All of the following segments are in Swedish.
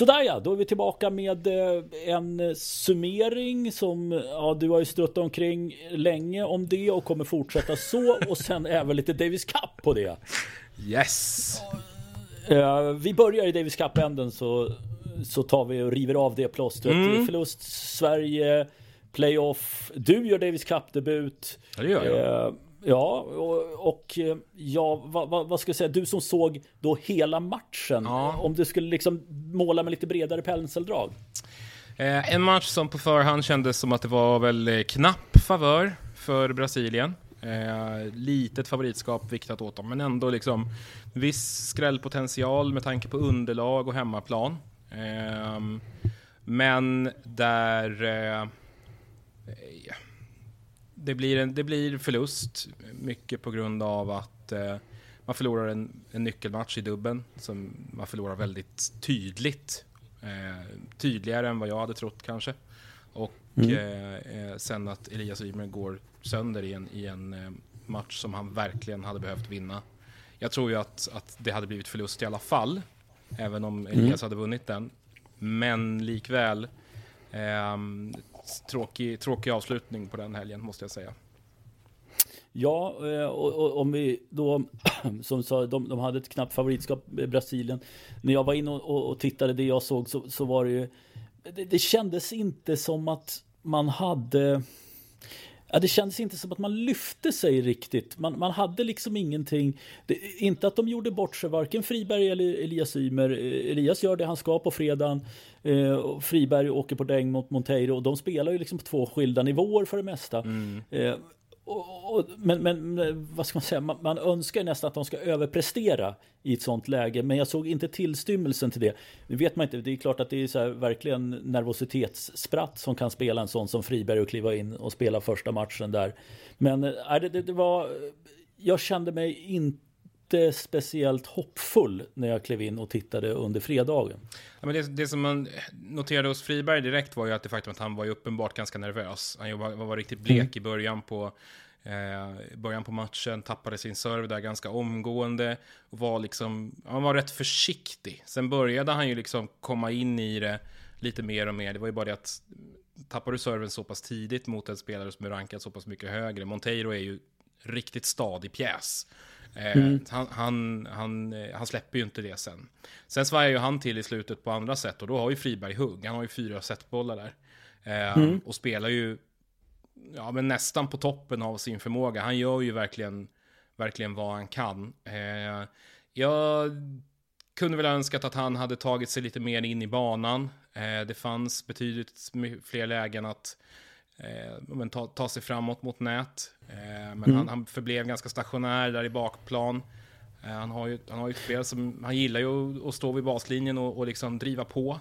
Sådär ja, då är vi tillbaka med eh, en summering som, ja du har ju struttat omkring länge om det och kommer fortsätta så och sen även lite Davis Cup på det. Yes! Uh, vi börjar i Davis Cup-änden så, så tar vi och river av det plåstret. Mm. Förlust Sverige, playoff. Du gör Davis Cup-debut. Ja, det gör jag. Ja, och, och ja, vad, vad, vad, ska jag säga, du som såg då hela matchen. Ja. Om du skulle liksom måla med lite bredare penseldrag. Eh, en match som på förhand kändes som att det var väl eh, knapp favör för Brasilien. Eh, litet favoritskap viktat åt dem, men ändå liksom viss skrällpotential med tanke på underlag och hemmaplan. Eh, men där eh, det, blir en, det blir förlust, mycket på grund av att eh, man förlorar en, en nyckelmatch i dubben som man förlorar väldigt tydligt. Eh, tydligare än vad jag hade trott kanske. Och mm. Eh, eh, sen att Elias Ymer går sönder i en, i en eh, match som han verkligen hade behövt vinna. Jag tror ju att, att det hade blivit förlust i alla fall, även om mm. Elias mm. hade vunnit den. Men likväl, eh, tråkig, tråkig avslutning på den helgen måste jag säga. Ja, eh, och, och, om vi då, som sa, de, de hade ett knappt favoritskap, eh, Brasilien. När jag var inne och, och, tittade, det jag såg, så, så var det ju, det, det kändes inte som att man hade Ja, det kändes inte som att man lyfte sig riktigt. Man, man hade liksom ingenting. Det, inte att de gjorde bort sig, varken Friberg eller Elias Ymer. Eh, Elias gör det han ska på fredagen. Eh, Friberg åker på däng mot Monteiro. Och de spelar ju liksom på två skilda nivåer för det mesta. Mm. Eh, och, och, men, men eh, vad ska man säga, man, man, önskar nästan att de ska överprestera i ett sånt läge. Men jag såg inte tillstymmelsen till det. Det vet man inte, det är klart att det är så här, verkligen nervositetsspratt som kan spela en sån som Friberg och kliva in och spela första matchen där. Men äh, det, det, det var, eh, jag kände mig inte speciellt hoppfull när jag klev in och tittade under fredagen. Ja, men det, det, som man noterade hos Friberg direkt var ju att det faktum att han var ju uppenbart ganska nervös. Han var, var riktigt blek mm. i början på, eh, början på matchen, tappade sin serve där ganska omgående. Och var liksom, han var rätt försiktig. Sen började han ju liksom komma in i det lite mer och mer. Det var ju bara det att tappar du serven så pass tidigt mot en spelare som är rankad så pass mycket högre. Monteiro är ju riktigt stadig pjäs. Eh, mm. Han, han, han, eh, han, släpper ju inte det sen. Sen svajar ju han till i slutet på andra sätt och då har ju Friberg hugg. Han har ju fyra setbollar där. Eh, mm. Och spelar ju ja, men nästan på toppen av sin förmåga. Han gör ju verkligen, verkligen vad han kan. jag kunde väl önskat att han hade tagit sig lite mer in i banan. det fanns betydligt fler lägen att eh, ta, ta sig framåt mot nät. Eh, men mm. han, han förblev ganska stationär där i bakplan. Eh, han, har ju, han har ju ett spel som, han gillar ju att stå vid baslinjen och, och liksom driva på.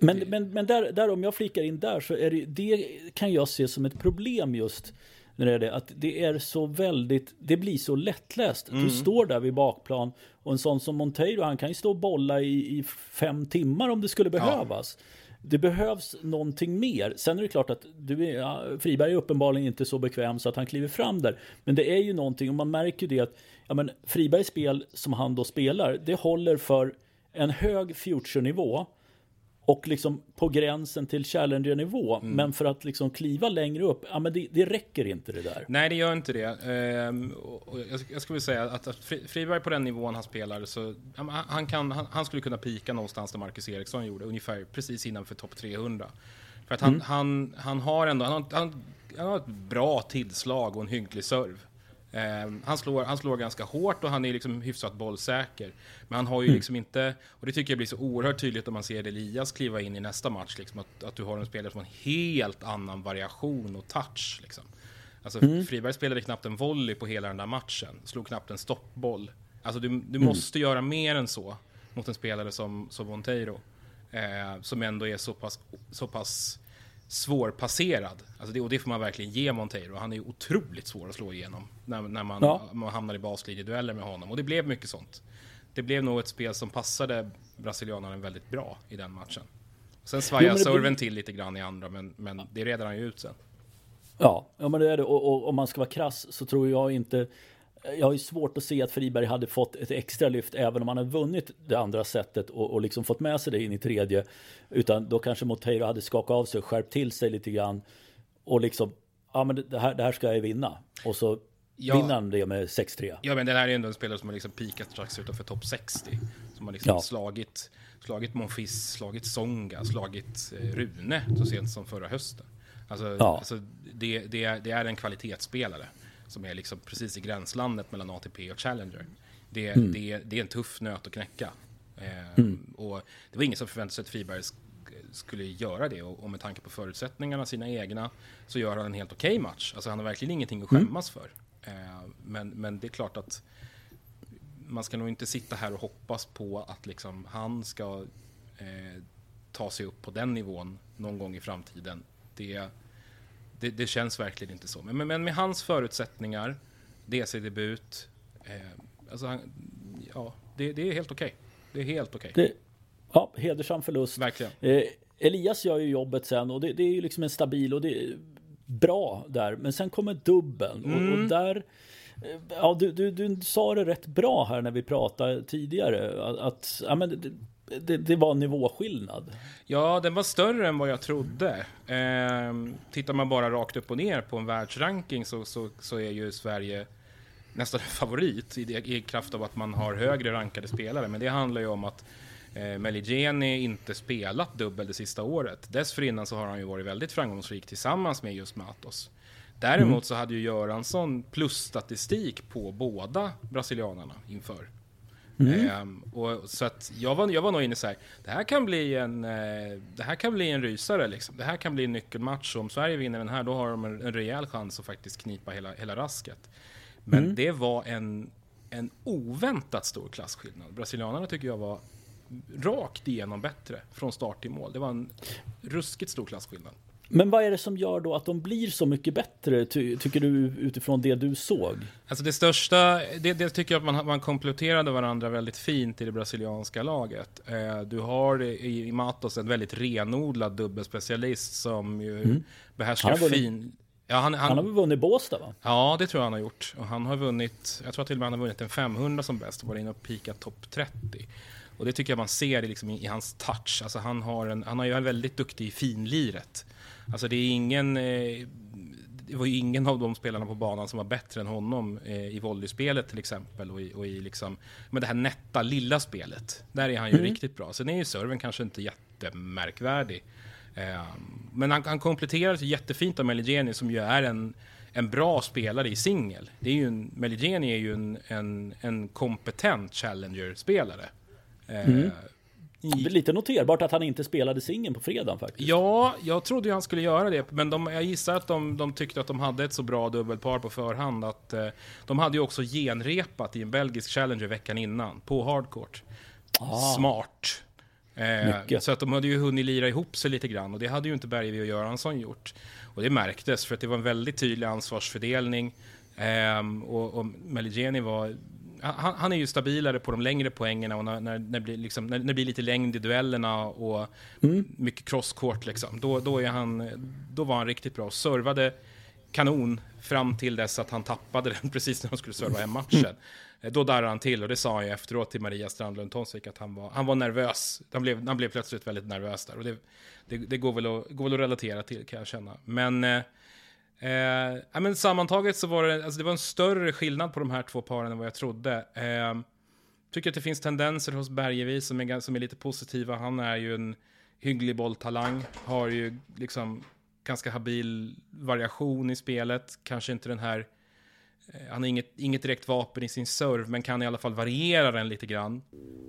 Men, men, men där, där, om jag flikar in där, så är det, det kan jag se som ett problem just när det är det, att det är så väldigt, det blir så lättläst. Mm. Du står där vid bakplan och en sån som Monteiro, han kan ju stå och bolla i, i fem timmar om det skulle behövas. Ja. Det behövs någonting mer. Sen är det klart att du är, ja, Friberg är uppenbarligen inte så bekväm så att han kliver fram där. Men det är ju någonting och man märker ju det att ja, men Fribergs spel som han då spelar, det håller för en hög future-nivå och liksom på gränsen till Challenger-nivå. Mm. Men för att liksom kliva längre upp, ja men det, det räcker inte det där. Nej, det gör inte det. Ehm, jag, jag skulle säga att, att Friberg på den nivån han spelar, så han, kan, han, han, skulle kunna pika någonstans där Marcus Eriksson gjorde, ungefär precis innanför topp 300. För att han, mm. han, han har ändå, han, han, han har ett bra tillslag och en hygglig serve. Eh, han, slår, han slår ganska hårt och han är liksom hyfsat bollsäker. Men han har ju mm. liksom inte, och det tycker jag blir så oerhört tydligt om man ser Elias kliva in i nästa match, liksom, att, att du har en spelare som har en helt annan variation och touch. Liksom. Alltså, mm. Friberg spelade knappt en volley på hela den där matchen, slog knappt en stoppboll. Alltså du, du mm. måste göra mer än så mot en spelare som, som Monteiro. Eh, som ändå är så pass, så pass svårpasserad. Alltså det, och det får man verkligen ge Monteiro. Han är ju otroligt svår att slå igenom när, när man, ja. man hamnar i baslinjedueller med honom. Och det blev mycket sånt. Det blev nog ett spel som passade brasilianaren väldigt bra i den matchen. Sen svajar serven till lite grann i andra, men, men det reder han ju ut sen. Ja, ja men det är det. Och, och om man ska vara krass så tror jag inte jag har ju svårt att se att Friberg hade fått ett extra lyft även om han hade vunnit det andra sättet och, och liksom fått med sig det in i tredje. Utan då kanske Monteiro hade skakat av sig och skärpt till sig lite grann. Och liksom, ja men det här, det här ska jag vinna. Och så ja. vinner han det med 6-3. Ja men det här är ändå en spelare som har liksom peakat strax utanför topp 60. Som har liksom ja. slagit, slagit Monfils, slagit Songa, slagit eh, Rune så sent som förra hösten. Alltså, ja. alltså det, det, det är en kvalitetsspelare som är liksom precis i gränslandet mellan ATP och Challenger. Det, mm. det, det är en tuff nöt att knäcka. Eh, mm. Och det var ingen som förväntade sig att Friberg skulle göra det och, och, med tanke på förutsättningarna, sina egna, så gör han en helt okej okay match. Alltså han har verkligen ingenting att mm. skämmas mm. för. Eh, men, men det är klart att man ska nog inte sitta här och hoppas på att liksom han ska eh, ta sig upp på den nivån någon gång i framtiden. Det, det, det känns verkligen inte så. Men, men med hans förutsättningar, DC-debut, eh, alltså han, ja, det, det, är helt okej. Okay. Det är helt okej. Okay. Ja, hedersam förlust. Verkligen. Eh, Elias gör ju jobbet sen och det, det, är ju liksom en stabil och det är bra där. Men sen kommer dubbeln mm. och, och, där eh, Ja, du, du, du sa det rätt bra här när vi pratade tidigare. Att, att ja, men det, det, var nivåskillnad. Ja, den var större än vad jag trodde. Eh, tittar man bara rakt upp och ner på en världsranking så, så, så är ju Sverige nästan favorit i, i, kraft av att man har högre rankade spelare. Men det handlar ju om att eh, Meligeni inte spelat dubbel det sista året. Dessförinnan så har han ju varit väldigt framgångsrik tillsammans med just Matos. Däremot mm. så hade ju Göransson plusstatistik på båda brasilianarna inför. Mm. Ehm, och, så att jag var, jag var nog inne så här, det här kan bli en, eh, det här kan bli en rysare liksom. Det här kan bli en nyckelmatch om Sverige vinner den här då har de en, en rejäl chans att faktiskt knipa hela, hela rasket. Men mm. det var en, en oväntat stor klasskillnad. Brasilianerna tycker jag var rakt igenom bättre från start till mål. Det var en ruskigt stor klasskillnad. Men vad är det som gör då att de blir så mycket bättre, ty tycker du, utifrån det du såg? Alltså det största, det, det tycker jag att man, man kompletterade varandra väldigt fint i det brasilianska laget. Eh, du har i, i Matos en väldigt renodlad dubbelspecialist som ju mm. behärskar fin... Ja, han, han, han, har väl vunnit Båstad va? Ja, det tror jag han har gjort. Och han har vunnit, jag tror till och med han har vunnit en 500 som bäst och varit inne och pikat topp 30. Och det tycker jag man ser liksom i, i, hans touch. Alltså han, har en, han är ju väldigt duktig i finliret. Alltså det är ingen... Eh, det var ju ingen av de spelarna på banan som var bättre än honom eh, i volleyspelet till exempel och i, och i liksom, men det här nätta lilla spelet. Där är han ju mm. riktigt bra. Sen är ju serven kanske inte jättemärkvärdig. Eh, men han, han kompletterar sig jättefint av Meligeni som ju är en, en bra spelare i singel. Meligeni är ju en, en, en kompetent challenger-spelare. Eh, mm. I... Lite noterbart att han inte spelade singeln på fredagen faktiskt. Ja, jag trodde ju han skulle göra det. Men de, jag gissar att de, de tyckte att de hade ett så bra dubbelpar på förhand att eh, de hade ju också genrepat i en belgisk Challenger veckan innan på hardcourt. Ah. Smart. Eh, så att de hade ju hunnit lira ihop sig lite grann och det hade ju inte Bergvi och Göransson gjort. Och det märktes för att det var en väldigt tydlig ansvarsfördelning. Eh, och, och Meligeni var han, han, är ju stabilare på de längre poängerna och när, när, när, det, blir liksom, när, det blir lite längd i duellerna och mm. mycket crosscourt liksom, då, då, är han, då var han riktigt bra och servade kanon fram till dess att han tappade den precis när de skulle serva hem matchen. Mm. Då darrade han till och det sa ju efteråt till Maria Strandlund Tonsvik att han var, han var nervös. Han blev, han blev plötsligt väldigt nervös där och det, det, det går, väl att, går väl att relatera till kan jag känna. Men eh, men sammantaget så var det, alltså det var en större skillnad på de här två paren än vad jag trodde. Eh, tycker att det finns tendenser hos Bergevi som är, som är lite positiva. Han är ju en hygglig bolltalang, har ju liksom ganska habil variation i spelet. Kanske inte den här, eh, han har inget, inget direkt vapen i sin serve, men kan i alla fall variera den lite grann.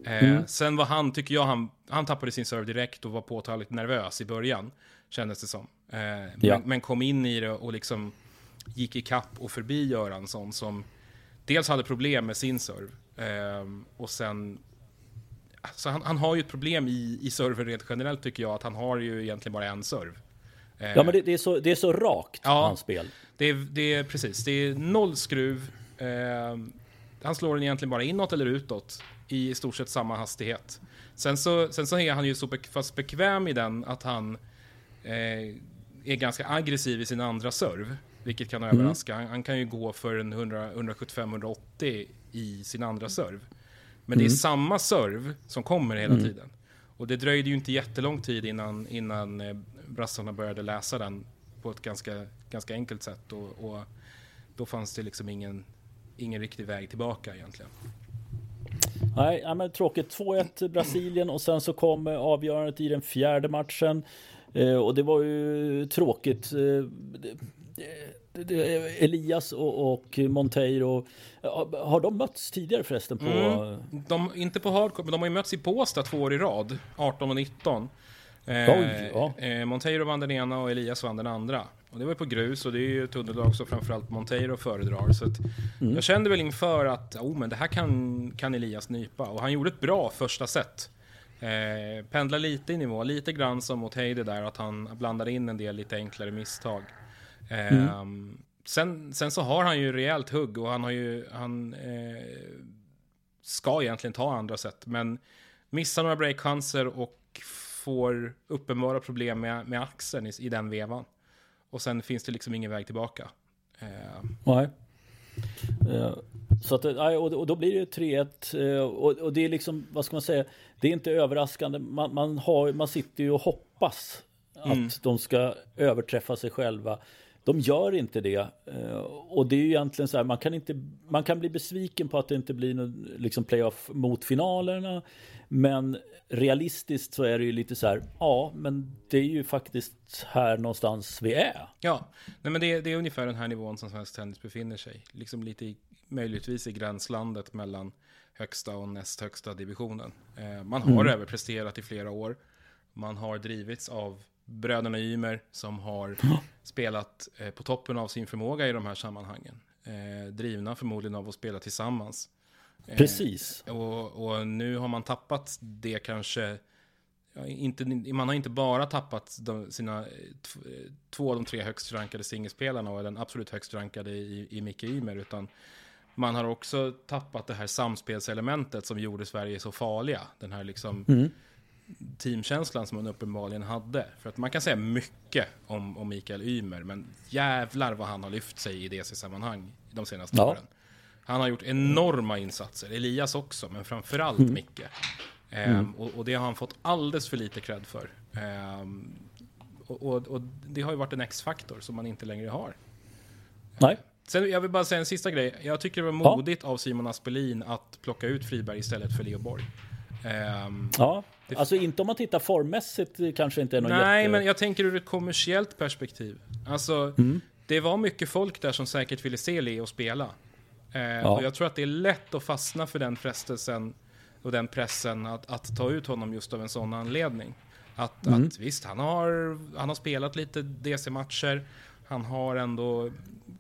Eh, mm. Sen var han, tycker jag, han, han tappade sin serve direkt och var påtagligt nervös i början, kändes det som. Eh, ja. men, men, kom in i det och liksom gick i kapp och förbi Göransson som dels hade problem med sin serve eh, och sen alltså han, han, har ju ett problem i, i serven rent generellt tycker jag, att han har ju egentligen bara en serve. Eh, ja, men det, det, är så, det är så rakt, ja, hans spel. Det är, det är precis, det är noll skruv. Eh, han slår den egentligen bara inåt eller utåt i stort sett samma hastighet. Sen så, sen så är han ju så be, fast bekväm i den att han är ganska aggressiv i sin andra serv. Vilket kan överraska. Han, han kan ju gå för en 175-180 i sin andra serv. Men det är samma serv som kommer hela tiden. Och det dröjde ju inte jättelång tid innan, innan eh, brassarna började läsa den på ett ganska, ganska enkelt sätt. Och, och då fanns det liksom ingen, ingen riktig väg tillbaka egentligen. Nej, men tråkigt. 2-1 Brasilien och sen så kom eh, avgörandet i den fjärde matchen. Eh, och det var ju tråkigt. Eh, Elias och, och Monteiro, ja, har de mötts tidigare förresten? På... Mm. De, inte på hardcore, men de har ju mötts i Båstad två år i rad, 18 och 19. Eh, Oj, ja. eh, Monteiro vann den ena och Elias vann den andra. Och det var på grus och det är ju ett underlag som framförallt Monteiro föredrar. Så att jag kände väl inför att oh, men det här kan, kan Elias nypa. Och han gjorde ett bra första set. Eh, pendlar lite i nivå, lite grann som mot Heide där, att han blandar in en del lite enklare misstag. Eh, sen, sen så har han ju rejält hugg och han har ju, han eh, ska egentligen ta andra set. Men missar några breakchanser och får uppenbara problem med, med axeln i, i den vevan. Och sen finns det liksom ingen väg tillbaka. Eh, Nej. Eh, Så att, nej, och då blir det 3-1 eh, och, det är liksom, vad ska man säga, det är inte överraskande. Man, man, har, man sitter ju och hoppas att de ska överträffa sig själva. De gör inte det. Eh, Och det är ju egentligen så här, man kan, inte, man kan bli besviken på att det inte blir någon liksom playoff mot finalerna. Men realistiskt så är det ju lite så här, ja, men det är ju faktiskt här någonstans vi är. Ja, nej men det, det är ungefär den här nivån som svensk tennis befinner sig. Liksom lite i, möjligtvis i gränslandet mellan högsta och näst högsta divisionen. Eh, man har överpresterat i flera år. Man har drivits av bröderna Ymer som har spelat eh, på toppen av sin förmåga i de här sammanhangen. Eh, drivna förmodligen av att spela tillsammans. Eh, Precis. och, och nu har man tappat det kanske Ja, inte, man har inte bara tappat de, sina eh, eh, två av de tre högst rankade singelspelarna och den absolut högst rankade i, i Micke Ymer, utan man har också tappat det här samspelselementet som gjorde Sverige så farliga. Den här liksom teamkänslan som man uppenbarligen hade. För att man kan säga mycket om, om Mikael Ymer, men jävlar vad han har lyft sig i DC-sammanhang de senaste Ja. åren. Han har gjort enorma insatser, Elias också, men framförallt Micke. Ehm, och, och det har han fått alldeles för lite cred för. Ehm, och, och, och det har ju varit en X-faktor som man inte längre har. Nej. Sen, jag vill bara säga en sista grej. Jag tycker det var Ja. modigt av Simon Aspelin att plocka ut Friberg istället för Leo Borg. Ehm, Ja, alltså inte om man tittar formmässigt det kanske inte är någon Nej, jätte... men jag tänker ur ett kommersiellt perspektiv. Alltså, Mm. det var mycket folk där som säkert ville se Leo spela. Eh, Och jag tror att det är lätt att fastna för den frestelsen och den pressen att, att ta ut honom just av en sån anledning. Att, Mm. att visst, han har, han har spelat lite DC-matcher. Han har ändå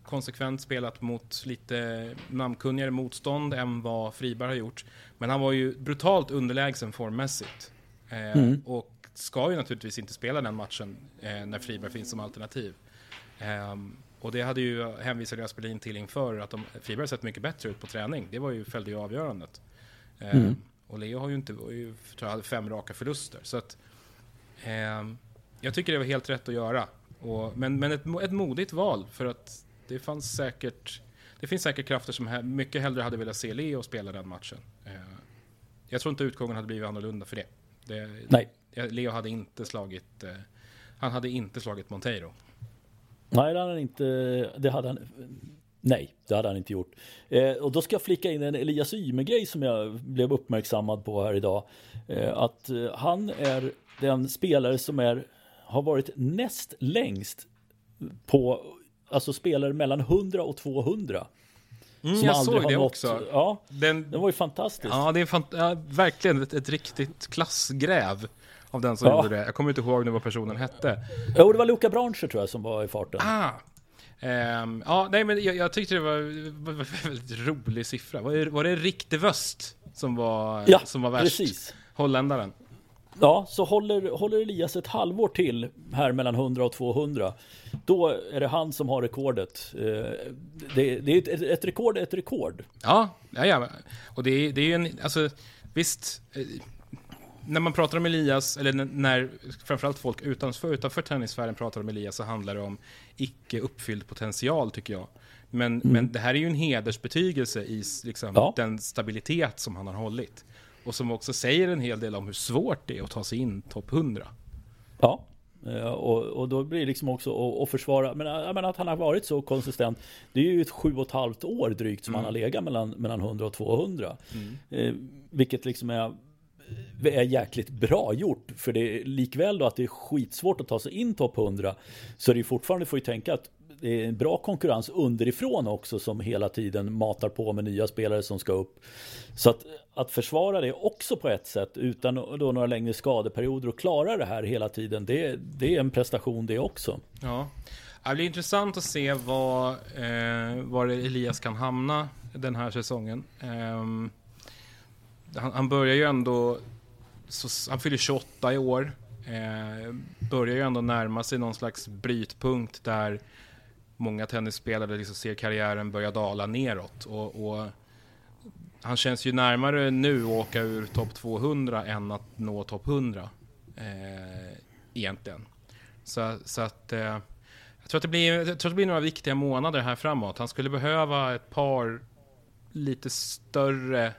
konsekvent spelat mot lite namnkunnigare motstånd än vad Friberg har gjort. Men han var ju brutalt underlägsen formmässigt. Eh, Och ska ju naturligtvis inte spela den matchen eh, när Friberg finns som alternativ. Ehm, och det hade ju hänvisade Aspelin till inför att de, Friberg har sett mycket bättre ut på träning. Det var ju, följde ju avgörandet. Ehm, Och Leo har ju inte, ju, tror jag hade fem raka förluster. Så att, ehm, jag tycker det var helt rätt att göra. Och, men men ett, ett modigt val för att det fanns säkert, det finns säkert krafter som he, mycket hellre hade velat se Leo spela den matchen. Ehm, jag tror inte utgången hade blivit annorlunda för det. Det Nej. Leo hade inte slagit, eh, han hade inte slagit Monteiro. Nej, det hade han inte. Det hade han. Nej, det hade han inte gjort. Eh, och då ska jag flika in en Elias Ymer-grej som jag blev uppmärksammad på här idag. Eh, att eh, han är den spelare som är, har varit näst längst på, alltså spelare mellan 100 och 200. Mm, Som jag aldrig såg har det nått- också. Ja, Den, det var ju fantastiskt. ja, det är fant- ja, verkligen ett, ett riktigt klassgräv av den som Ja. gjorde det. Jag kommer inte ihåg nu vad personen hette. Jo, det var Luca Brancher tror jag som var i farten. Ah! Ehm, ja, nej men jag, jag tyckte det var, var, väldigt rolig siffra. Var det, var det Richtevöst som var, Ja, som var värst? precis. Holländaren. Ja, så håller, håller Elias ett halvår till här mellan 100 och 200. Då är det han som har rekordet. Eh, Det, det är ett, ett rekord, är ett rekord. Ja, ja, ja. Och det, är- det är ju en, alltså visst. eh, när man pratar om Elias, eller när framförallt folk utanför, utanför tennissfären pratar om Elias så handlar det om icke uppfylld potential tycker jag. Men, mm. men det här är ju en hedersbetygelse i liksom, ja. den stabilitet som han har hållit. Och som också säger en hel del om hur svårt det är att ta sig in topp 100. Ja, eh, och, och, då blir det liksom också att, försvara, men, menar att han har varit så konsistent. Det är ju ett sju och ett halvt år drygt som mm. han har legat mellan, mellan 100 och 200. Mm. Eh, vilket liksom är är jäkligt bra gjort. För det är likväl då att det är skitsvårt att ta sig in topp 100. Så det är fortfarande, får ju tänka att det är en bra konkurrens underifrån också som hela tiden matar på med nya spelare som ska upp. Så att, att försvara det också på ett sätt utan då några längre skadeperioder och klara det här hela tiden. Det, det är en prestation det också. Ja. Det blir intressant att se var, eh, var Elias kan hamna den här säsongen. Eh, han, han, börjar ju ändå, så, han fyller 28 i år. Eh, börjar ju ändå närma sig någon slags brytpunkt där många tennisspelare liksom ser karriären börja dala neråt. Och, och, han känns ju närmare nu att åka ur topp 200 än att nå topp 100. Eh, egentligen. Så, så att... Eh, jag tror att, det blir, jag tror att det blir några viktiga månader här framåt. Han skulle behöva ett par lite större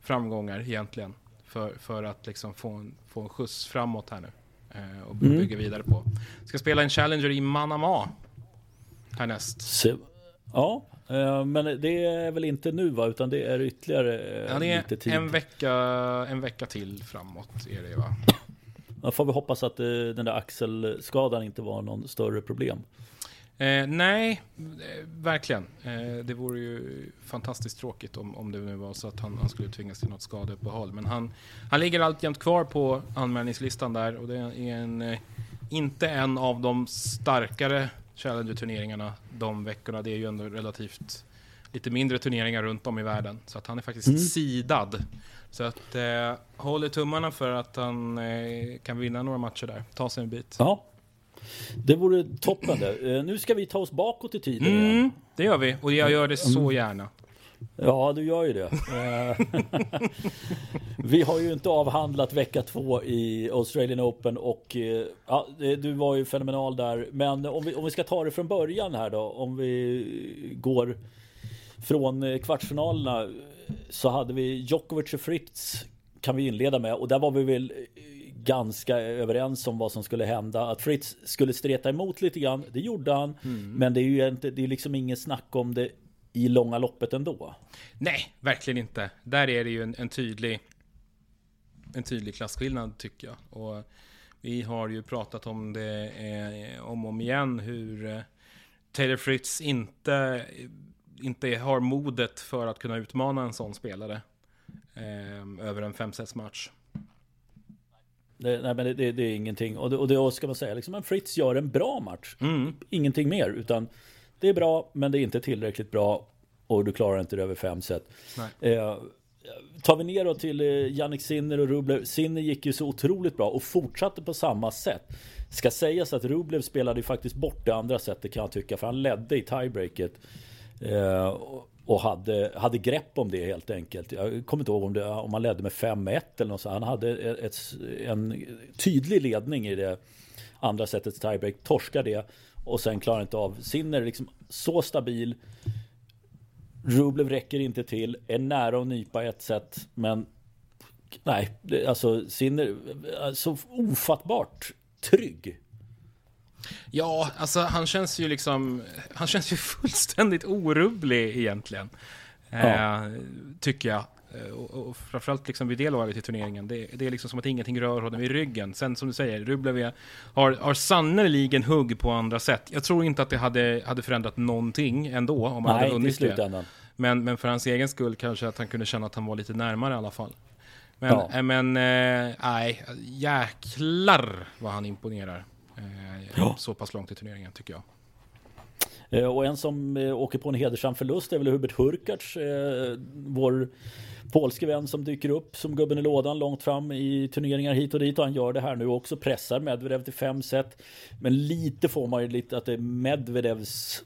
framgångar egentligen. För, för att liksom få, en, få en skjuts framåt här nu. Eh, och mm. bygga vidare på. Ska spela en Challenger i Manama härnäst. Se, ja, eh, men det är väl inte nu va? Utan det är ytterligare eh, ja, det är lite tid. En vecka, en vecka till framåt är det va? Ja, får vi hoppas att eh, den där axelskadan inte var någon större problem. Eh, nej, verkligen. Eh, det vore ju fantastiskt tråkigt om, om det nu var så att han, han skulle tvingas till något skadeuppehåll. Men han, han ligger alltjämt kvar på anmälningslistan där och det är en, inte en av de starkare Challenger-turneringarna de veckorna. Det är ju ändå relativt lite mindre turneringar runt om i världen. Så att han är faktiskt mm. sidad. Så att eh, håller tummarna för att han eh, kan vinna några matcher där. Ta sig en bit. Ja. Det vore toppen det. Eh, nu ska vi ta oss bakåt i tiden mm, igen. Det gör vi och jag gör det så mm. gärna. Ja, du gör ju det. Eh, vi har ju inte avhandlat vecka två i Australian Open och eh, ja, du var ju fenomenal där. Men om vi, om vi ska ta det från början här då, om vi går från eh, kvartsfinalerna så hade vi Djokovic och Fritz kan vi inleda med och där var vi väl ganska överens om vad som skulle hända. Att Fritz skulle streta emot lite grann, det gjorde han. Mm. Men det är ju inte, det är liksom inget snack om det i långa loppet ändå. Nej, verkligen inte. Där är det ju en, en tydlig en tydlig klasskillnad tycker jag. Och vi har ju pratat om det eh, om och om igen hur eh, Taylor Fritz inte, inte har modet för att kunna utmana en sån spelare eh, över en femsetsmatch. Det, nej men det, det, det, är ingenting. Och det, och det ska man säga, liksom, Fritz gör en bra match. Mm. Ingenting mer. Utan det är bra, men det är inte tillräckligt bra. Och du klarar inte det över fem set. Eh, tar vi ner då till eh, Jannik Sinner och Rublev. Sinner gick ju så otroligt bra och fortsatte på samma sätt. Ska sägas att Rublev spelade ju faktiskt bort det andra sättet kan jag tycka. För han ledde i tiebreaket. Eh, och hade, hade grepp om det helt enkelt. Jag kommer inte ihåg om, det, om han ledde med 5-1 eller något så. Han hade ett, en tydlig ledning i det andra sättets tiebreak. Torskar det och sen klarar inte av. Sinner liksom så stabil. Rublev räcker inte till, är nära att nypa ett sätt, men nej, alltså Sinner, så ofattbart trygg. Ja, alltså han känns ju liksom, han känns ju fullständigt orubblig egentligen. Ja. Eh, tycker jag. Eh, och, och framförallt liksom vid det laget i turneringen. Det, det, är liksom som att ingenting rör honom i ryggen. Sen som du säger, Rublev har, har sannerligen hugg på andra sätt. Jag tror inte att det hade, hade förändrat någonting ändå om han hade vunnit det. Men, men för hans egen skull kanske att han kunde känna att han var lite närmare i alla fall. Men, ja. äh, men äh, nej, jäklar vad han imponerar. Äh, ja. Så pass långt i turneringen tycker jag. Och en som åker på en hedersam förlust är väl Hubert Hurkacz, vår polske vän som dyker upp som gubben i lådan långt fram i turneringar hit och dit och han gör det här nu också. Pressar Medvedev till fem set. Men lite får man ju lite att det är Medvedevs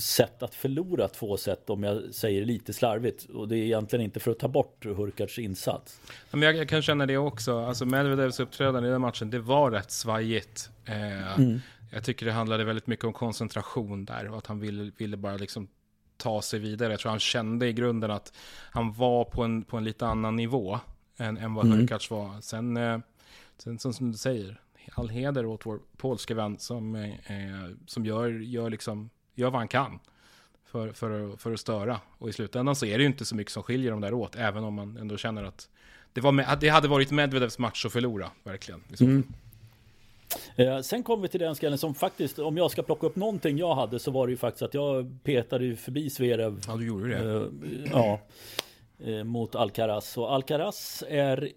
sätt att förlora två set om jag säger lite slarvigt. Och det är egentligen inte för att ta bort Hurkacz insats. Men jag, jag kan känna det också. Alltså Medvedevs uppträdande i den matchen, det var rätt svajigt. Eh, mm. Jag tycker det handlade väldigt mycket om koncentration där och att han ville, ville bara liksom ta sig vidare. Jag tror han kände i grunden att han var på en, på en lite annan nivå än, än vad mm. Hurkacz var. Sen, eh, sen som, du säger, all heder åt vår polska vän som, eh, som gör, gör, liksom, gör vad han kan för, för, för att störa. Och i slutändan så är det ju inte så mycket som skiljer dem där åt, även om man ändå känner att det, var med, det hade varit Medvedevs match att förlora, verkligen. Mm. Eh, sen kommer vi till den skallen som faktiskt, om jag ska plocka upp någonting jag hade så var det ju faktiskt att jag petade förbi Zverev. Ja, du gjorde det. Eh, ja. Eh, mot Alcaraz. Och Alcaraz är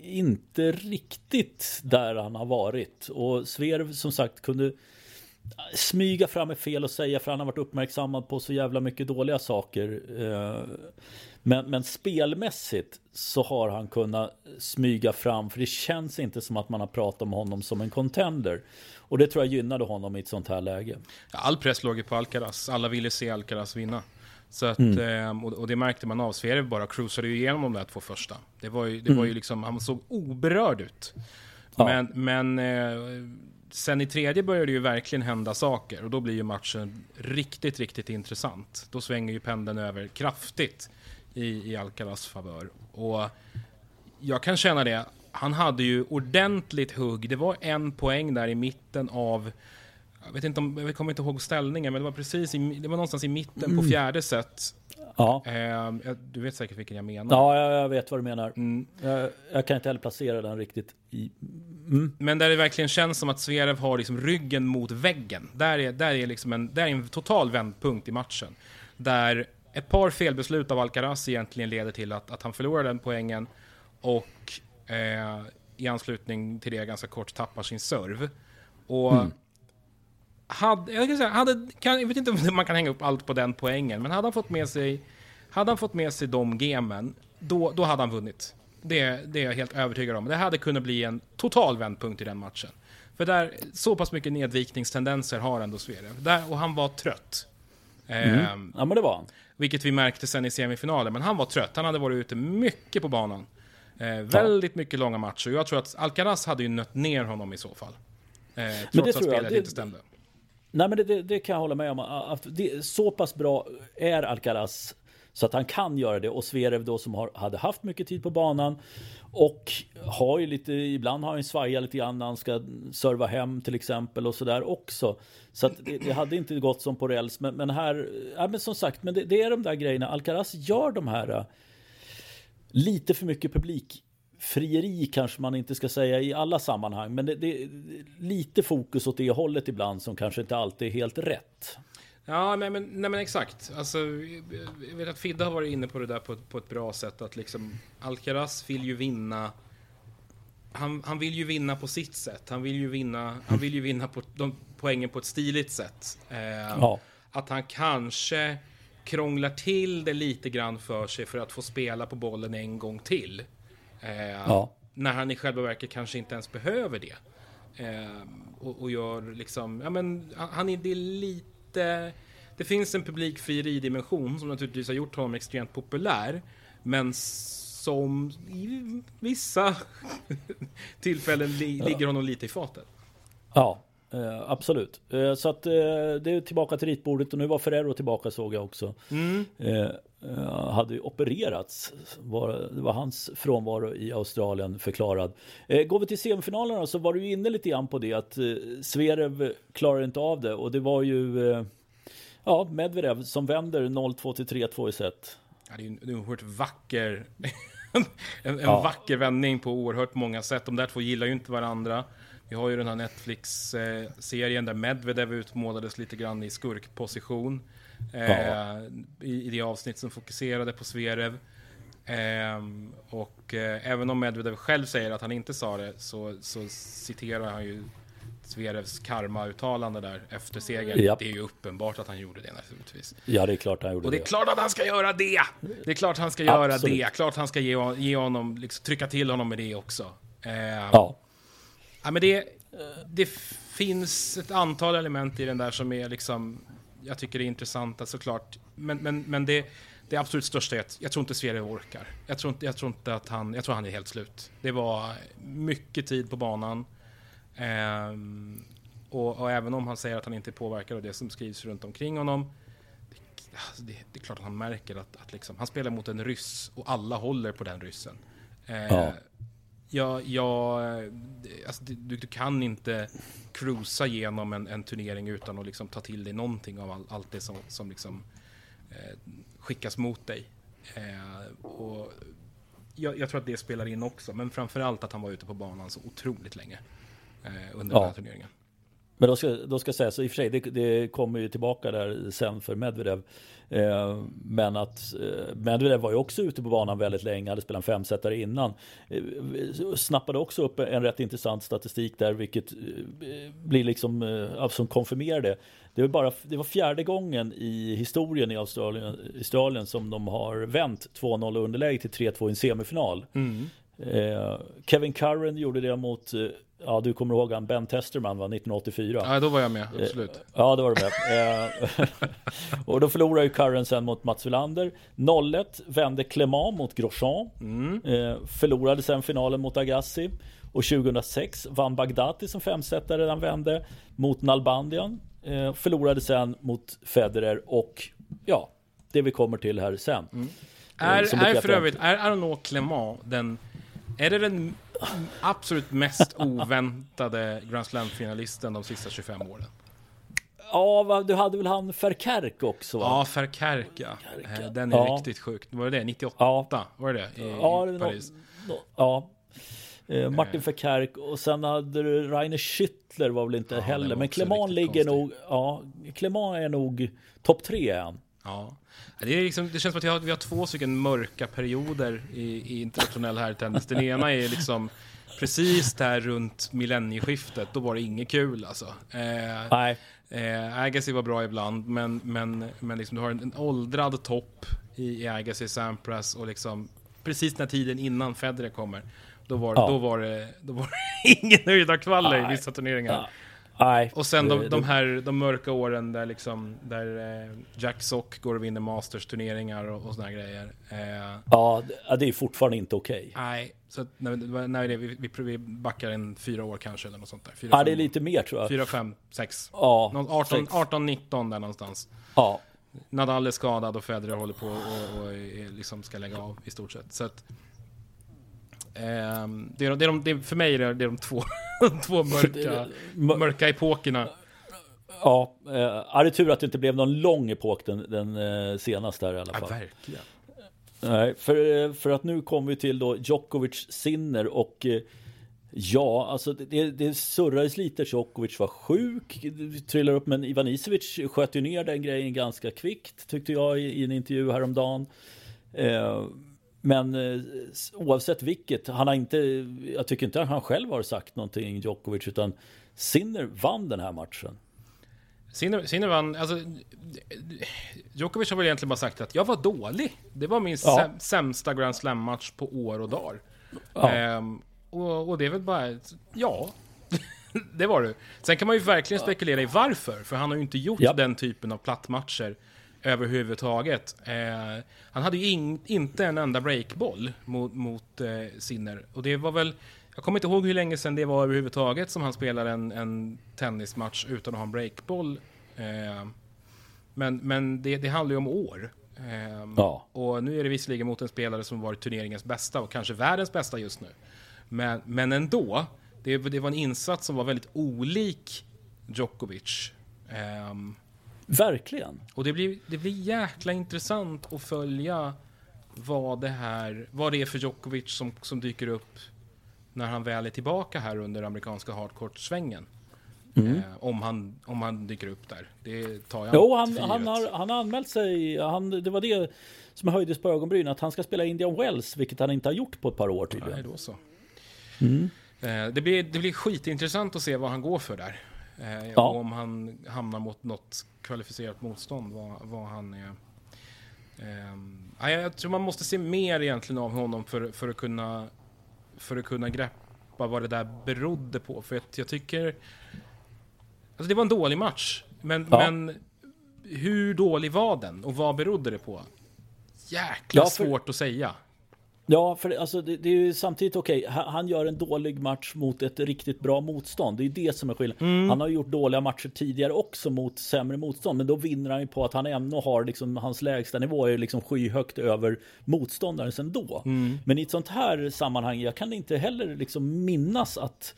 inte riktigt där han har varit. Och Zverev som sagt kunde smyga fram med fel och säga för han har varit uppmärksammad på så jävla mycket dåliga saker. Eh, men, men spelmässigt så har han kunnat smyga fram för det känns inte som att man har pratat om honom som en contender. Och det tror jag gynnade honom i ett sånt här läge. All press låg ju på Alcaraz. Alla ville se Alcaraz vinna. Så att, mm. Ehm, och det märkte man av. Sverige bara cruisade ju igenom de där två första. Det var ju, det mm. var ju liksom, han såg oberörd ut. Ja. Men, men eh, sen i tredje började det ju verkligen hända saker och då blir ju matchen riktigt, riktigt intressant. Då svänger ju pendeln över kraftigt i, i Alcaraz favör. Och jag kan känna det, han hade ju ordentligt hugg. Det var en poäng där i mitten av jag vet inte om, jag kommer inte ihåg ställningen, men det var precis i, det var någonstans i mitten mm. på fjärde set. Ja. Eh, du vet säkert vilken jag menar. Ja, jag, vet vad du menar. Mm. Jag, jag, kan inte heller placera den riktigt i... Mm. Men där det verkligen känns som att Zverev har liksom ryggen mot väggen. Där är, där är, liksom en, där är en total vändpunkt i matchen. Där ett par felbeslut av Alcaraz egentligen leder till att, att han förlorar den poängen och eh, i anslutning till det ganska kort tappar sin serv. Och mm hade, jag, kan säga, hade, kan, jag vet inte om man kan hänga upp allt på den poängen, men hade han fått med sig, hade han fått med sig de gemen, då, då hade han vunnit. Det, det är jag helt övertygad om. Det hade kunnat bli en total vändpunkt i den matchen. För där, så pass mycket nedvikningstendenser har ändå Zverev. Där, och han var trött. Mm. Eh, ja, men det var han. Vilket vi märkte sen i semifinalen. Men han var trött. Han hade varit ute mycket på banan. Eh, väldigt mycket långa matcher. Jag tror att Alcaraz hade ju nött ner honom i så fall. Eh, trots att spelet det, inte stämde. Nej men det, det, det, kan jag hålla med om. Att det, så pass bra är Alcaraz så att han kan göra det. Och Zverev då som har, hade haft mycket tid på banan. Och har ju lite, ibland har han svajat lite grann när han ska serva hem till exempel och sådär också. Så att det, det, hade inte gått som på räls. Men, men här, ja, men som sagt, men det, det, är de där grejerna. Alcaraz gör de här äh, lite för mycket publik frieri kanske man inte ska säga i alla sammanhang, men det, det är lite fokus åt det hållet ibland som kanske inte alltid är helt rätt. Ja, nej men, nej, men exakt. Alltså, jag vet att Fidde har varit inne på det där på, på ett bra sätt. Att liksom, Alcaraz vill ju vinna. Han, han vill ju vinna på sitt sätt. Han vill ju vinna, han vill ju vinna på de poängen på ett stiligt sätt. Eh, ja. Att han kanske krånglar till det lite grann för sig för att få spela på bollen en gång till. Eh, ja. När han i själva verket kanske inte ens behöver det. Eh, och, och gör liksom, ja men han är det Det finns en publikfrieri-dimension som naturligtvis har gjort honom extremt populär. Men som i vissa tillfällen li ligger honom lite i fatet. Ja, Eh, absolut. Eh, så att eh, det är tillbaka till ritbordet och nu var Ferrero tillbaka såg jag också. Mm. Eh, hade opererats. Var, det var hans frånvaro i Australien förklarad. Eh, går vi till semifinalerna så var du inne lite grann på det att eh, Zverev klarar inte av det och det var ju ja, Medvedev som vänder 0-2 till 3-2 i set. Ja, det är en, det är en oerhört vacker en, en ja. vacker vändning på oerhört många sätt. De där två gillar ju inte varandra. Vi har ju den här Netflix-serien där Medvedev utmålades lite grann i skurkposition. Ja. Eh, i, det avsnitt som fokuserade på Zverev. Eh, och eh, även om Medvedev själv säger att han inte sa det så, så citerar han ju Zverevs karma-uttalande där efter segern. Japp. Det är ju uppenbart att han gjorde det naturligtvis. Ja, det är klart han gjorde det. Och det är klart att han ska göra det! Det är klart han ska göra Absolut. det. Klart han ska ge, ge honom, liksom, trycka till honom med det också. Eh, ja. Ja, men det, det finns ett antal element i den där som är liksom jag tycker det är intressant att såklart, men, men, men det, det absolut största är att jag tror inte Sverige orkar. Jag tror inte, jag tror inte att han, jag tror han är helt slut. Det var mycket tid på banan. Ehm, och, och, även om han säger att han inte är påverkad av det som skrivs runt omkring honom. Det, alltså det, det är klart att han märker att, att liksom, han spelar mot en ryss och alla håller på den ryssen. Ehm, ja. Ja, ja alltså, du, du, kan inte cruisa genom en, en, turnering utan att liksom ta till dig någonting av all, allt det som, som liksom, eh, skickas mot dig. Eh, och jag, jag, tror att det spelar in också, men framförallt att han var ute på banan så otroligt länge eh, under ja. den här turneringen. Men då ska, då ska sägas, så i och för sig, det, det kommer ju tillbaka där sen för Medvedev. Eh, men att eh, Medvedev var ju också ute på banan väldigt länge, hade spelat en femsetare innan. Eh, snappade också upp en rätt intressant statistik där, vilket eh, blir liksom, eh, som konfirmerar det. Det var, bara, det var fjärde gången i historien i Australien, Australien som de har vänt 2-0 underläge till 3-2 i en semifinal. Mm. Eh, Kevin Curran gjorde det mot Ja, du kommer ihåg han Ben Testerman va, 1984? Ja, då var jag med, absolut. Eh, ja, då var du med. Eh, och då förlorade ju Curran sen mot Mats Wilander. 0-1 vände Clement mot Grosjean. Mm. Eh, förlorade sen finalen mot Agassi. Och 2006 vann Bagdati som femsetare, han vände mot Nalbandian. Förlorade sen mot Federer och ja, det vi kommer till här sen. Mm. Är, är för övrigt, är Arnaud Clement den, är det den absolut mest oväntade Grand Slam-finalisten de sista 25 åren. Ja, du hade väl han Ferkerk också? Va? Ja, Ferkerk ja. Eh, den är ja. riktigt sjuk. Var det det? 98? Ja. Var det det? I, ja, det Paris? No, no, ja. Eh, Martin Ferkerk och sen hade du Rainer Schüttler var väl inte ja, heller. Men Clement ligger konstigt. nog, ja, Clement är nog topp tre än. Ja. Det, är liksom, det känns som att vi har, vi har två stycken mörka perioder i, i internationell herrtennis. Den ena är liksom precis där runt millennieskiftet, då var det inget kul alltså. Eh, Nej. Eh, Agassi var bra ibland, men, men, men liksom, du har en, en åldrad topp i, i Agassi, Sampras och liksom precis den tiden innan Federer kommer. Då var, ja. då var det, då var det ingen höjda kvaller i vissa turneringar. Ja. Nej, och sen de, de här de mörka åren där liksom där eh, Jack Sock går och vinner Masters turneringar och, och såna grejer. Eh, ja, det är fortfarande inte okej. Okay. Nej, så när, när det, vi, vi, backar en fyra år kanske eller något sånt där. Fyra, ja, fem, det är lite mer tror jag. Fyra, fem, sex. Ja, 18, 18, 19 där någonstans. Ja. Nadal är skadad och Federer håller på och, och, och liksom ska lägga av i stort sett. Så att, det är, det är de, det är, för mig är det, det är de två, två mörka, mörka epokerna. Ja, eh, är det tur att det inte blev någon lång epok den, den eh, senaste här i alla fall. Ja, verkligen. Nej, för, eh, för att nu kommer vi till då Djokovic Sinner och eh, Ja, alltså det, det surrades lite. Djokovic var sjuk, trillar upp, men Ivan Isevic sköt ju ner den grejen ganska kvickt tyckte jag i, i en intervju häromdagen. Eh, men eh, oavsett vilket, han har inte, jag tycker inte att han själv har sagt någonting Djokovic utan Sinner vann den här matchen. Sinner, Sinner vann, alltså Djokovic har väl egentligen bara sagt att jag var dålig. Det var min ja. sämsta Grand Slam-match på år och dagar. Ja. Ehm, och, och, det är väl bara, ja. det var det. Sen kan man ju verkligen spekulera i varför, för han har ju inte gjort ja. den typen av plattmatcher överhuvudtaget. Eh, han hade ju in, inte en enda breakboll mot, mot eh, Sinner. Och det var väl, jag kommer inte ihåg hur länge sedan det var överhuvudtaget som han spelade en, en tennismatch utan att ha en breakboll. Eh, men men det, det handlar ju om år. Eh, ja. Och nu är det visserligen mot en spelare som varit turneringens bästa och kanske världens bästa just nu. Men, men ändå, det, det var en insats som var väldigt olik Djokovic. Um, Verkligen. Och det blir, det blir jäkla intressant att följa vad det här, vad det är för Djokovic som, som dyker upp när han väl är tillbaka här under amerikanska hardcourt-svängen. Mm. Eh, om, han, om han dyker upp där. Det tar jag Jo, han, han, har, han har anmält sig. Han, det var det som höjdes på ögonbrynen. Att han ska spela Indian Wells, vilket han inte har gjort på ett par år tydligen. Nej, då så. Mm. Eh, det, blir, det blir skitintressant att se vad han går för där. Eh, ja. Om han hamnar mot något kvalificerat motstånd, vad, vad han är. Eh, jag tror man måste se mer egentligen av honom för, för, att, kunna, för att kunna greppa vad det där berodde på. För jag, jag tycker... Alltså det var en dålig match, men, ja. men hur dålig var den och vad berodde det på? Jäkla Ja, för- svårt att säga. Ja, för det- alltså, det, det är ju samtidigt okej. Han, han gör en dålig match mot ett riktigt bra motstånd. Det är det som är skillnaden. Han har gjort dåliga matcher tidigare också mot sämre motstånd. Men då vinner han ju på att han ändå har liksom, hans lägsta nivå är liksom skyhögt över motståndarens ändå. Men i ett sånt här sammanhang, jag kan inte heller liksom minnas att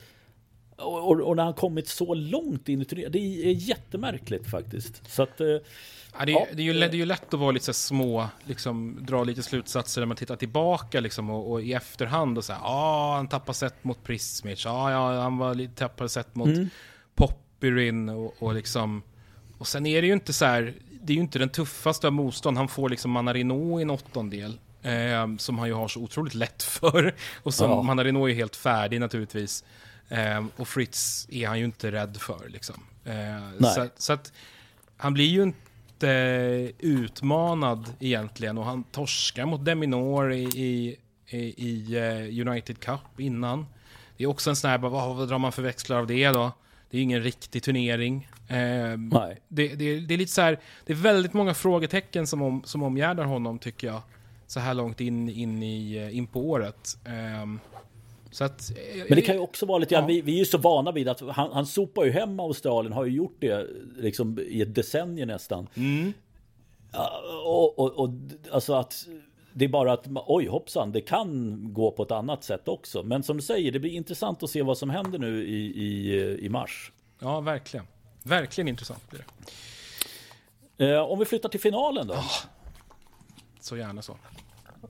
och, och, och när han kommit så långt in i turneringen, det är jättemärkligt faktiskt. Så att, Ja, det, är, Ja. det, är ju, det är ju lätt att vara lite så här små, liksom, dra lite slutsatser när man tittar tillbaka liksom, och, och i efterhand och säga ja, ah, han tappade set mot Prismic, ah, ja, han var lite tappade set mot Poppirin och, och liksom, och sen är det ju inte så här, det är ju inte den tuffaste av motstånd, han får liksom Manarino i en åttondel, eh, som han ju har så otroligt lätt för, och som Ja. Manarino är helt färdig naturligtvis, eh, och Fritz är han ju inte rädd för liksom. Eh, Nej. så, så att han blir ju inte utmanad egentligen och han torskar mot Deminor i, i, i, i eh, United Cup innan. Det är också en sån här, vad, vad drar man för växlar av det då? Det är ingen riktig turnering. Eh, nej. det, det, det är lite så här, det är väldigt många frågetecken som, om, som omgärdar honom tycker jag. Så här långt in, in, i, eh, in på året. Ehm, så att, eh, Men det kan ju också vara lite Ja. vi, vi är ju så vana vid att han, han sopar ju hem Australien, har ju gjort det liksom i ett decennium nästan. Mm. Och, och, och alltså att det är bara att oj hoppsan, det kan gå på ett annat sätt också. Men som du säger, det blir intressant att se vad som händer nu i, i, i mars. Ja, verkligen. Verkligen intressant blir det. Eh, om vi flyttar till finalen då? Så gärna så.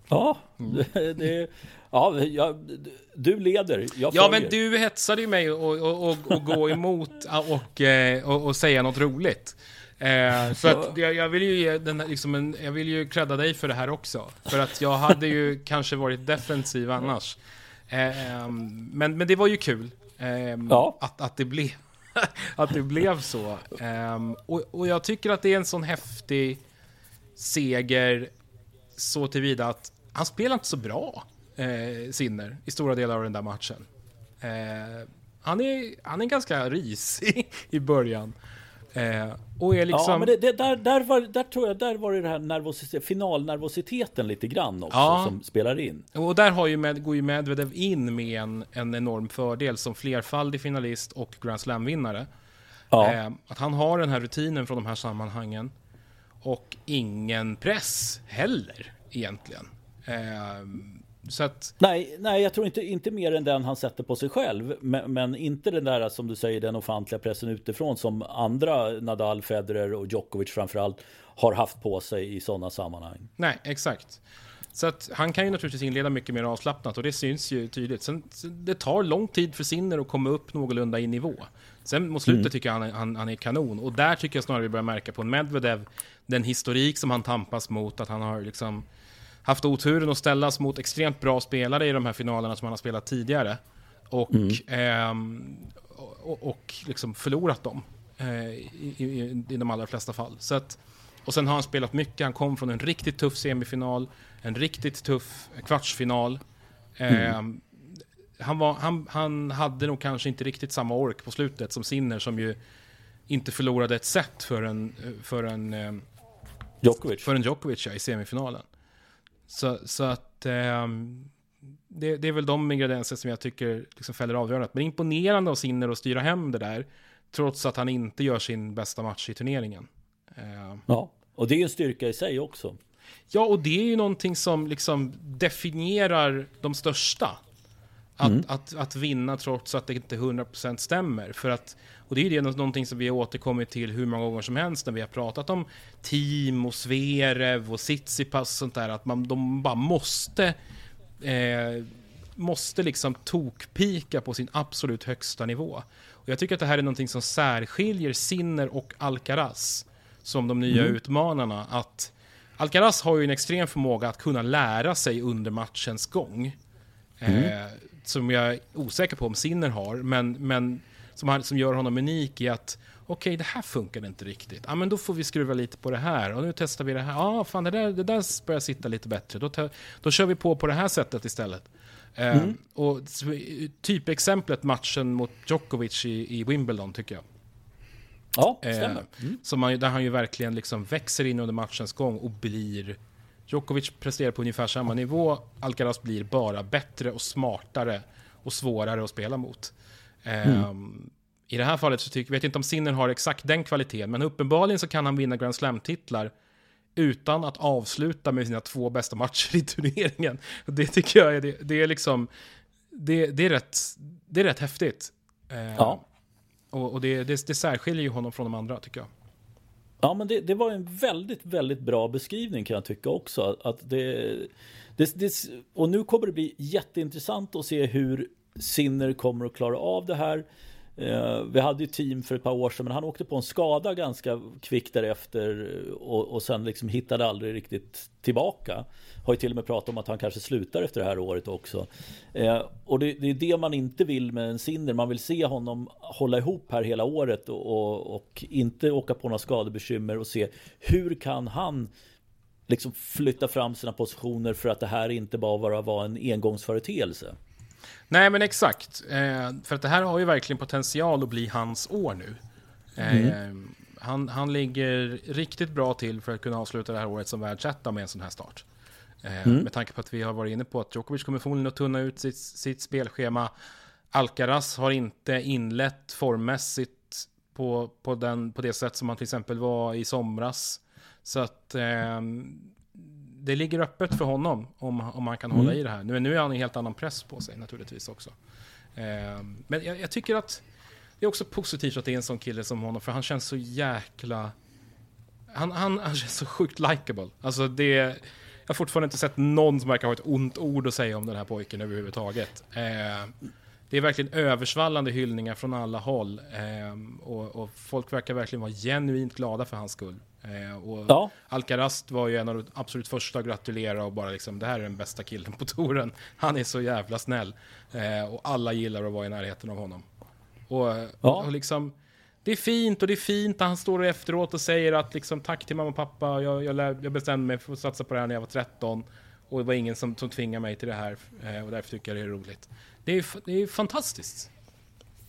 Ja, det, det, ja jag, du leder. Jag Ja, men du hetsade ju mig att och, och, och gå emot och, eh, och, och säga något roligt. Eh, så att jag, jag vill ju ge den här, liksom en, jag vill ju credda dig för det här också. För att jag hade ju kanske varit defensiv annars. Eh, men, men det var ju kul. eh, Ja. att, att, det blev, att det blev så. Eh, och, och jag tycker att det är en sån häftig seger så tillvida att han spelar inte så bra, eh, Sinner, i stora delar av den där matchen. Eh, han, är, han är ganska risig i början. Eh, och är liksom... Ja, men det, det, där, där, var, där tror jag där var det det här nervositet, finalnervositeten lite grann också Ja. som spelar in. Och där har ju med, går ju Medvedev in med en, en enorm fördel som flerfaldig finalist och Grand Slam-vinnare. Ja. Eh, att han har den här rutinen från de här sammanhangen. Och ingen press heller, egentligen. Eh, så att... Nej, nej, jag tror inte, inte mer än den han sätter på sig själv. Men, men inte den där som du säger, den ofantliga pressen utifrån som andra Nadal, Federer och Djokovic framförallt har haft på sig i sådana sammanhang. Nej, exakt. Så att han kan ju naturligtvis inleda mycket mer avslappnat och det syns ju tydligt. Sen, sen- det tar lång tid för Sinner att komma upp någorlunda i nivå. Sen mot slutet tycker jag han, han, han är kanon. Och där tycker jag snarare vi börjar märka på Medvedev, den historik som han tampas mot, att han har liksom haft oturen att ställas mot extremt bra spelare i de här finalerna som han har spelat tidigare. Och, ehm, och, och liksom förlorat dem eh, i, i, i de allra flesta fall. Så att, och sen har han spelat mycket. Han kom från en riktigt tuff semifinal, en riktigt tuff kvartsfinal. Ehm, han, var, han, han hade nog kanske inte riktigt samma ork på slutet som Sinner som ju inte förlorade ett set för en, för en, ehm, Djokovic. för en Djokovic ja, i semifinalen. Så, så att ehm, det, det är väl de ingredienser som jag tycker liksom fäller avgörandet. Men imponerande av Sinner att styra hem det där. Trots att han inte gör sin bästa match i turneringen. Ehm, Ja, och det är ju en styrka i sig också. Ja, och det är ju någonting som liksom definierar de största. Att, att, att vinna trots att det inte 100% stämmer. För att, och det är ju det någonting som vi har återkommit till hur många gånger som helst när vi har pratat om team och Zverev och Tsitsipas och sånt där. Att man, de bara måste, eh, måste liksom tokpika på sin absolut högsta nivå. Och jag tycker att det här är någonting som särskiljer Sinner och Alcaraz som de nya utmanarna. Att Alcaraz har ju en extrem förmåga att kunna lära sig under matchens gång. Eh, som jag är osäker på om Sinner har, men, men som, han, som gör honom unik i att okej, det här funkar inte riktigt. Ja, men då får vi skruva lite på det här och nu testar vi det här. Ja, fan, det där, det där börjar sitta lite bättre. Då, då kör vi på på det här sättet istället. Eh, och så- typexemplet matchen mot Djokovic i, i Wimbledon tycker jag. Ja, stämmer. Mm. Som man, där han ju verkligen liksom växer in under matchens gång och blir... Djokovic presterar på ungefär samma nivå. Alcaraz blir bara bättre och smartare och svårare att spela mot. Mm. Um, I det här fallet så tycker, vet jag inte om Sinner har exakt den kvaliteten, men uppenbarligen så kan han vinna Grand Slam-titlar utan att avsluta med sina två bästa matcher i turneringen. Det tycker jag är, det, det är liksom, det, det, är rätt, det är rätt häftigt. Uh, ja. Och, och det, det, det särskiljer ju honom från de andra tycker jag. Ja, men det, det, var en väldigt, väldigt bra beskrivning kan jag tycka också. Att det, det, det, och nu kommer det bli jätteintressant att se hur Sinner kommer att klara av det här. Eh, vi hade ju team för ett par år sedan men han åkte på en skada ganska kvickt därefter eh, och, och sen liksom hittade aldrig riktigt tillbaka. Har ju till och med pratat om att han kanske slutar efter det här året också. Eh, och det, det, är det man inte vill med en Sinner. Man vill se honom hålla ihop här hela året och, och, och inte åka på några skadebekymmer och se hur kan han liksom flytta fram sina positioner för att det här inte bara var en engångsföreteelse. Nej, men exakt. Eh, för att det här har ju verkligen potential att bli hans år nu. Eh, mm. han, han ligger riktigt bra till för att kunna avsluta det här året som världsetta med en sån här start. Eh, mm. Med tanke på att vi har varit inne på att Djokovic kommer förmodligen att tunna ut sitt, sitt spelschema. Alcaraz har inte inlett formmässigt på, på, den, på det sätt som han till exempel var i somras. Så att eh, det ligger öppet för honom om, om han kan mm. hålla i det här. Nu, nu är han en helt annan press på sig naturligtvis också. Eh, men jag, jag, tycker att det är också positivt att det är en sån kille som honom, för han känns så jäkla... Han, han, han känns så sjukt likable. Alltså det... Jag har fortfarande inte sett någon som verkar ha ett ont ord att säga om den här pojken överhuvudtaget. Eh, det är verkligen översvallande hyllningar från alla håll. Eh, och, och, folk verkar verkligen vara genuint glada för hans skull. Eh, och ja. Alcaraz var ju en av de absolut första att gratulera och bara liksom, det här är den bästa killen på touren. Han är så jävla snäll. Eh, och alla gillar att vara i närheten av honom. Och, ja. och liksom, det är fint och det är fint han står efteråt och säger att liksom, tack till mamma och pappa, jag, jag, jag bestämde mig för att satsa på det här när jag var 13. Och det var ingen som, som tvingade mig till det här eh, och därför tycker jag det är roligt. Det är, det är fantastiskt.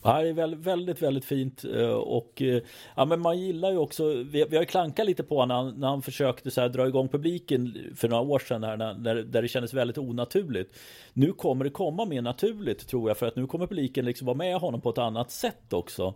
Ja, det är väldigt, väldigt, fint eh, och eh, ja, men man gillar ju också. Vi, vi har klankat lite på när han, när han försökte så här, dra igång publiken för några år sedan här, när, när, där det kändes väldigt onaturligt. Nu kommer det komma mer naturligt tror jag för att nu kommer publiken liksom vara med honom på ett annat sätt också.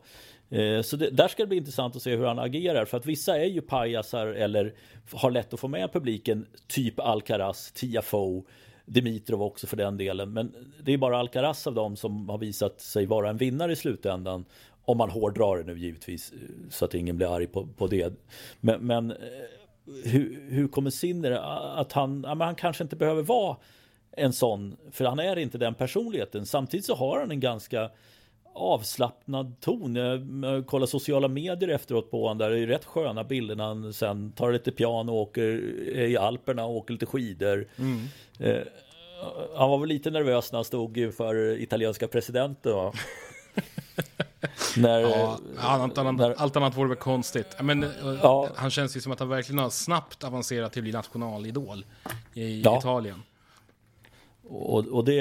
Eh, så det, där ska det bli intressant att se hur han agerar för att vissa är ju pajasar eller har lätt att få med publiken, typ Alcaraz, Tiafoe Dimitrov också för den delen. Men det är bara Alcaraz av dem som har visat sig vara en vinnare i slutändan. Om man hårdrar det nu givetvis så att ingen blir arg på, på det. Men, men eh, hur, hur kommer Sinner att han, ja, men han kanske inte behöver vara en sån, för han är inte den personligheten. Samtidigt så har han en ganska avslappnad ton. Jag kollar sociala medier efteråt på honom där det är rätt sköna bilder när han sen tar lite piano och åker i Alperna och åker lite skidor. Mm. Eh, han var väl lite nervös när han stod inför italienska presidenten va? när, ja, allt, annat, när, allt annat vore väl konstigt. Men, eh, ja. Han känns ju som att han verkligen har snabbt avancerat till att bli nationalidol i ja. Italien. Och, och det,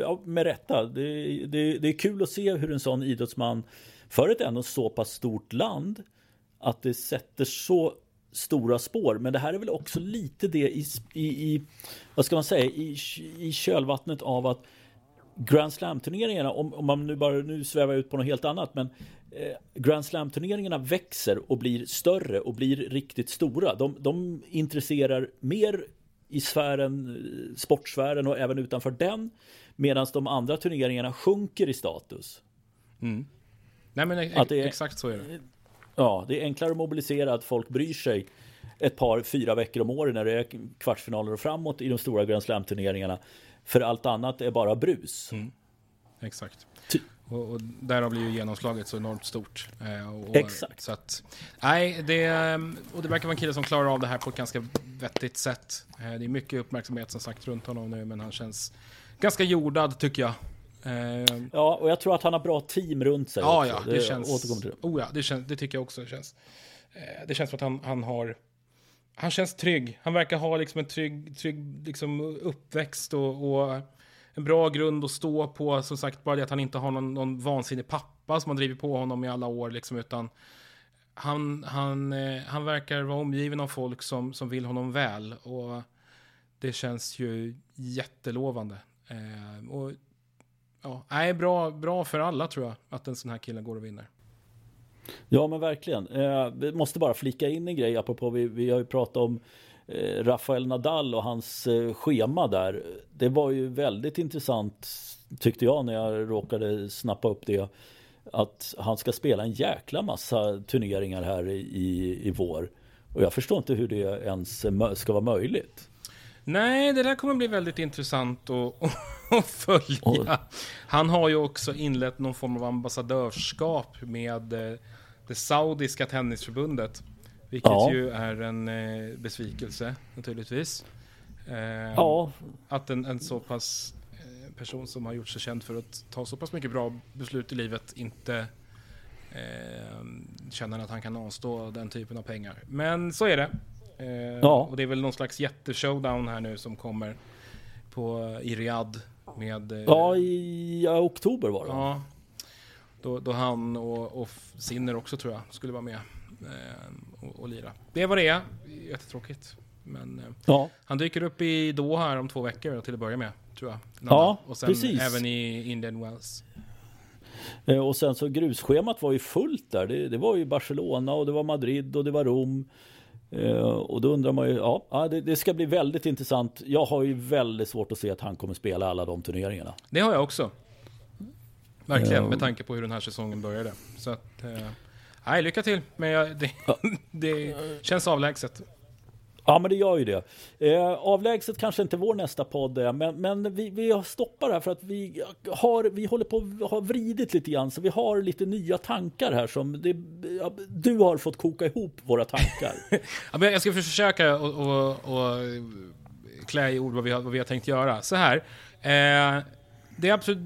ja, med rätta, det, det, det är kul att se hur en sån idrottsman för ett ändå så pass stort land att det sätter så stora spår. Men det här är väl också lite det i, i, i vad ska man säga, i, i kölvattnet av att Grand Slam-turneringarna, om, om, man nu bara, nu svävar ut på något helt annat, men eh, Grand Slam-turneringarna växer och blir större och blir riktigt stora. De, de intresserar mer i sfären, sportsfären och även utanför den. Medan de andra turneringarna sjunker i status. Mm. Nej men att det är, exakt så är det. Ja, det är enklare att mobilisera att folk bryr sig ett par, fyra veckor om året när det är kvartsfinaler och framåt i de stora Grand Slam-turneringarna. För allt annat är bara brus. Mm. Exakt. Ty och, och därav blir ju genomslaget så enormt stort. Eh, och, Exakt. Så att, nej, det, och det verkar vara en kille som klarar av det här på ett ganska vettigt sätt. Eh, det är mycket uppmärksamhet som sagt runt honom nu, men han känns ganska jordad tycker jag. Eh, ja, och jag tror att han har bra team runt sig. Ja, också. ja, det, det känns. Det. Oh ja, det, känns, det tycker jag också. Det känns, det känns som att han, han har han känns trygg. Han verkar ha liksom en trygg, trygg liksom uppväxt och, och en bra grund att stå på. Som sagt, bara det att han inte har någon, någon vansinnig pappa som har drivit på honom i alla år, liksom, utan han, han, eh, han verkar vara omgiven av folk som, som vill honom väl. Och det känns ju jättelovande. Eh, och ja, är bra, bra för alla tror jag, att en sån här kille går och vinner. Ja men verkligen. Eh, vi måste bara flika in en grej apropå vi, vi har ju pratat om Rafael Nadal och hans eh, schema där. Det var ju väldigt intressant tyckte jag när jag råkade snappa upp det. Att han ska spela en jäkla massa turneringar här i, i vår. Och jag förstår inte hur det ens ska vara möjligt. Nej, det där kommer bli väldigt intressant att, att följa. Han har ju också inlett någon form av ambassadörskap med eh, det saudiska tennisförbundet. Vilket ja. ju är en eh, besvikelse naturligtvis. Eh, ja. Att en, en så pass eh, person som har gjort sig känd för att ta så pass mycket bra beslut i livet inte eh, känner att han kan avstå den typen av pengar. Men så är det. Eh, ja. Och det är väl någon slags jätteshowdown här nu som kommer på, i Riyadh med... Eh, ja, i ja, oktober var det. Ja. Då, då han och, och Sinner också tror jag skulle vara med och, och lira. Det är vad det är. Jättetråkigt. Men eh, ja. han dyker upp i Doha här om två veckor till att börja med. Tror jag. Ja, och sen precis. även i Indian Wells. Eh, och sen så grusschemat var ju fullt där. Det, det, var ju Barcelona och det var Madrid och det var Rom. Och då undrar man ju, ja, det, det, ska bli väldigt intressant. Jag har ju väldigt svårt att se att han kommer spela alla de turneringarna. Det har jag också. Verkligen, med tanke på hur den här säsongen började. Så att, nej, lycka till. Men jag, det, det känns avlägset. Ja men det gör ju det. Eh, avlägset kanske inte vår nästa podd är, men, men vi, vi stoppar här för att vi, har, vi håller på att ha vridit lite grann så vi har lite nya tankar här som det, ja, du har fått koka ihop våra tankar. ja, men jag ska försöka och, och, och klä i ord vad vi, har, vad vi har tänkt göra. Så här. Eh, det absolut,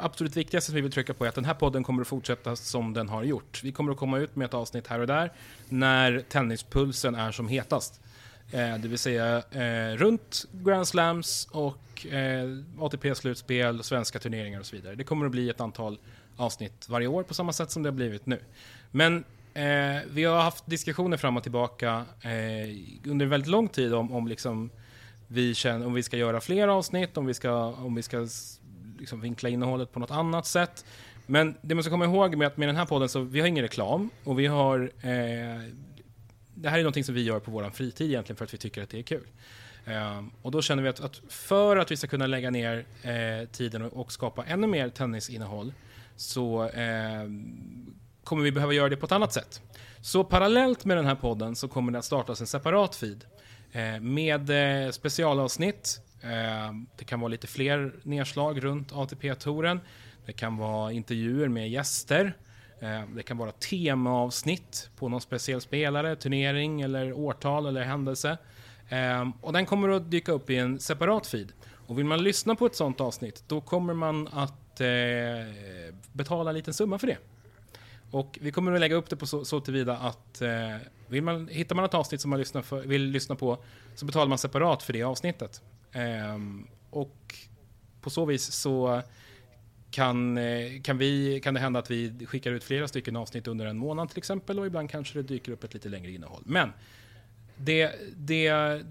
absolut viktigaste som vi vill trycka på är att den här podden kommer att fortsätta som den har gjort. Vi kommer att komma ut med ett avsnitt här och där när tennispulsen är som hetast. Eh, det vill säga eh, runt Grand Slams och eh, ATP-slutspel, svenska turneringar och så vidare. Det kommer att bli ett antal avsnitt varje år på samma sätt som det har blivit nu. Men eh, vi har haft diskussioner fram och tillbaka eh, under väldigt lång tid om, om, liksom vi känner, om vi ska göra fler avsnitt, om vi ska, om vi ska liksom vinkla innehållet på något annat sätt. Men det man ska komma ihåg med att med den här podden så vi har ingen reklam och vi har eh, det här är någonting som vi gör på vår fritid egentligen för att vi tycker att det är kul. Eh, och då känner vi att, att, för att vi ska kunna lägga ner eh, tiden och, och, skapa ännu mer tennisinnehåll så eh, kommer vi behöva göra det på ett annat sätt. Så parallellt med den här podden så kommer det att startas en separat feed eh, med eh, specialavsnitt. Ehm, det kan vara lite fler nedslag runt ATP-touren. Det kan vara intervjuer med gäster. Ehm, det kan vara temaavsnitt på någon speciell spelare, turnering eller årtal eller händelse. Ehm, och den kommer att dyka upp i en separat feed. Och vill man lyssna på ett sånt avsnitt, då kommer man att eh, betala en liten summa för det. Och vi kommer att lägga upp det på så, så tillvida att eh, vill man, hittar man ett avsnitt som man lyssnar för, vill lyssna på så betalar man separat för det avsnittet. Ehm, och på så vis så kan, eh, kan, vi, kan det hända att vi skickar ut flera stycken avsnitt under en månad till exempel och ibland kanske det dyker upp ett lite längre innehåll. Men det, det,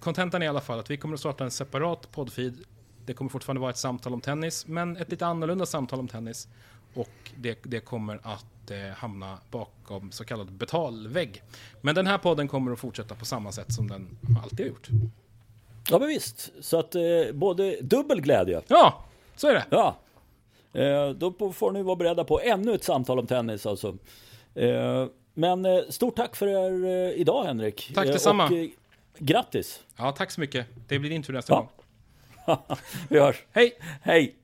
kontentan är i alla fall att vi kommer att starta en separat poddfeed. Det kommer fortfarande vara ett samtal om tennis, men ett lite annorlunda samtal om tennis. Och det, det kommer att eh, hamna bakom så kallad betalvägg. Men den här podden kommer att fortsätta på samma sätt som den alltid har gjort. Ja men visst, så att eh, både dubbel glädje. Ja, så är det. Ja. Eh, då får ni vara beredda på ännu ett samtal om tennis alltså. Eh, men eh, stort tack för er idag Henrik. Tack detsamma. Och grattis. Ja, tack så mycket. Det blir din tur nästa ja. gång. Vi hörs. Hej. Hej.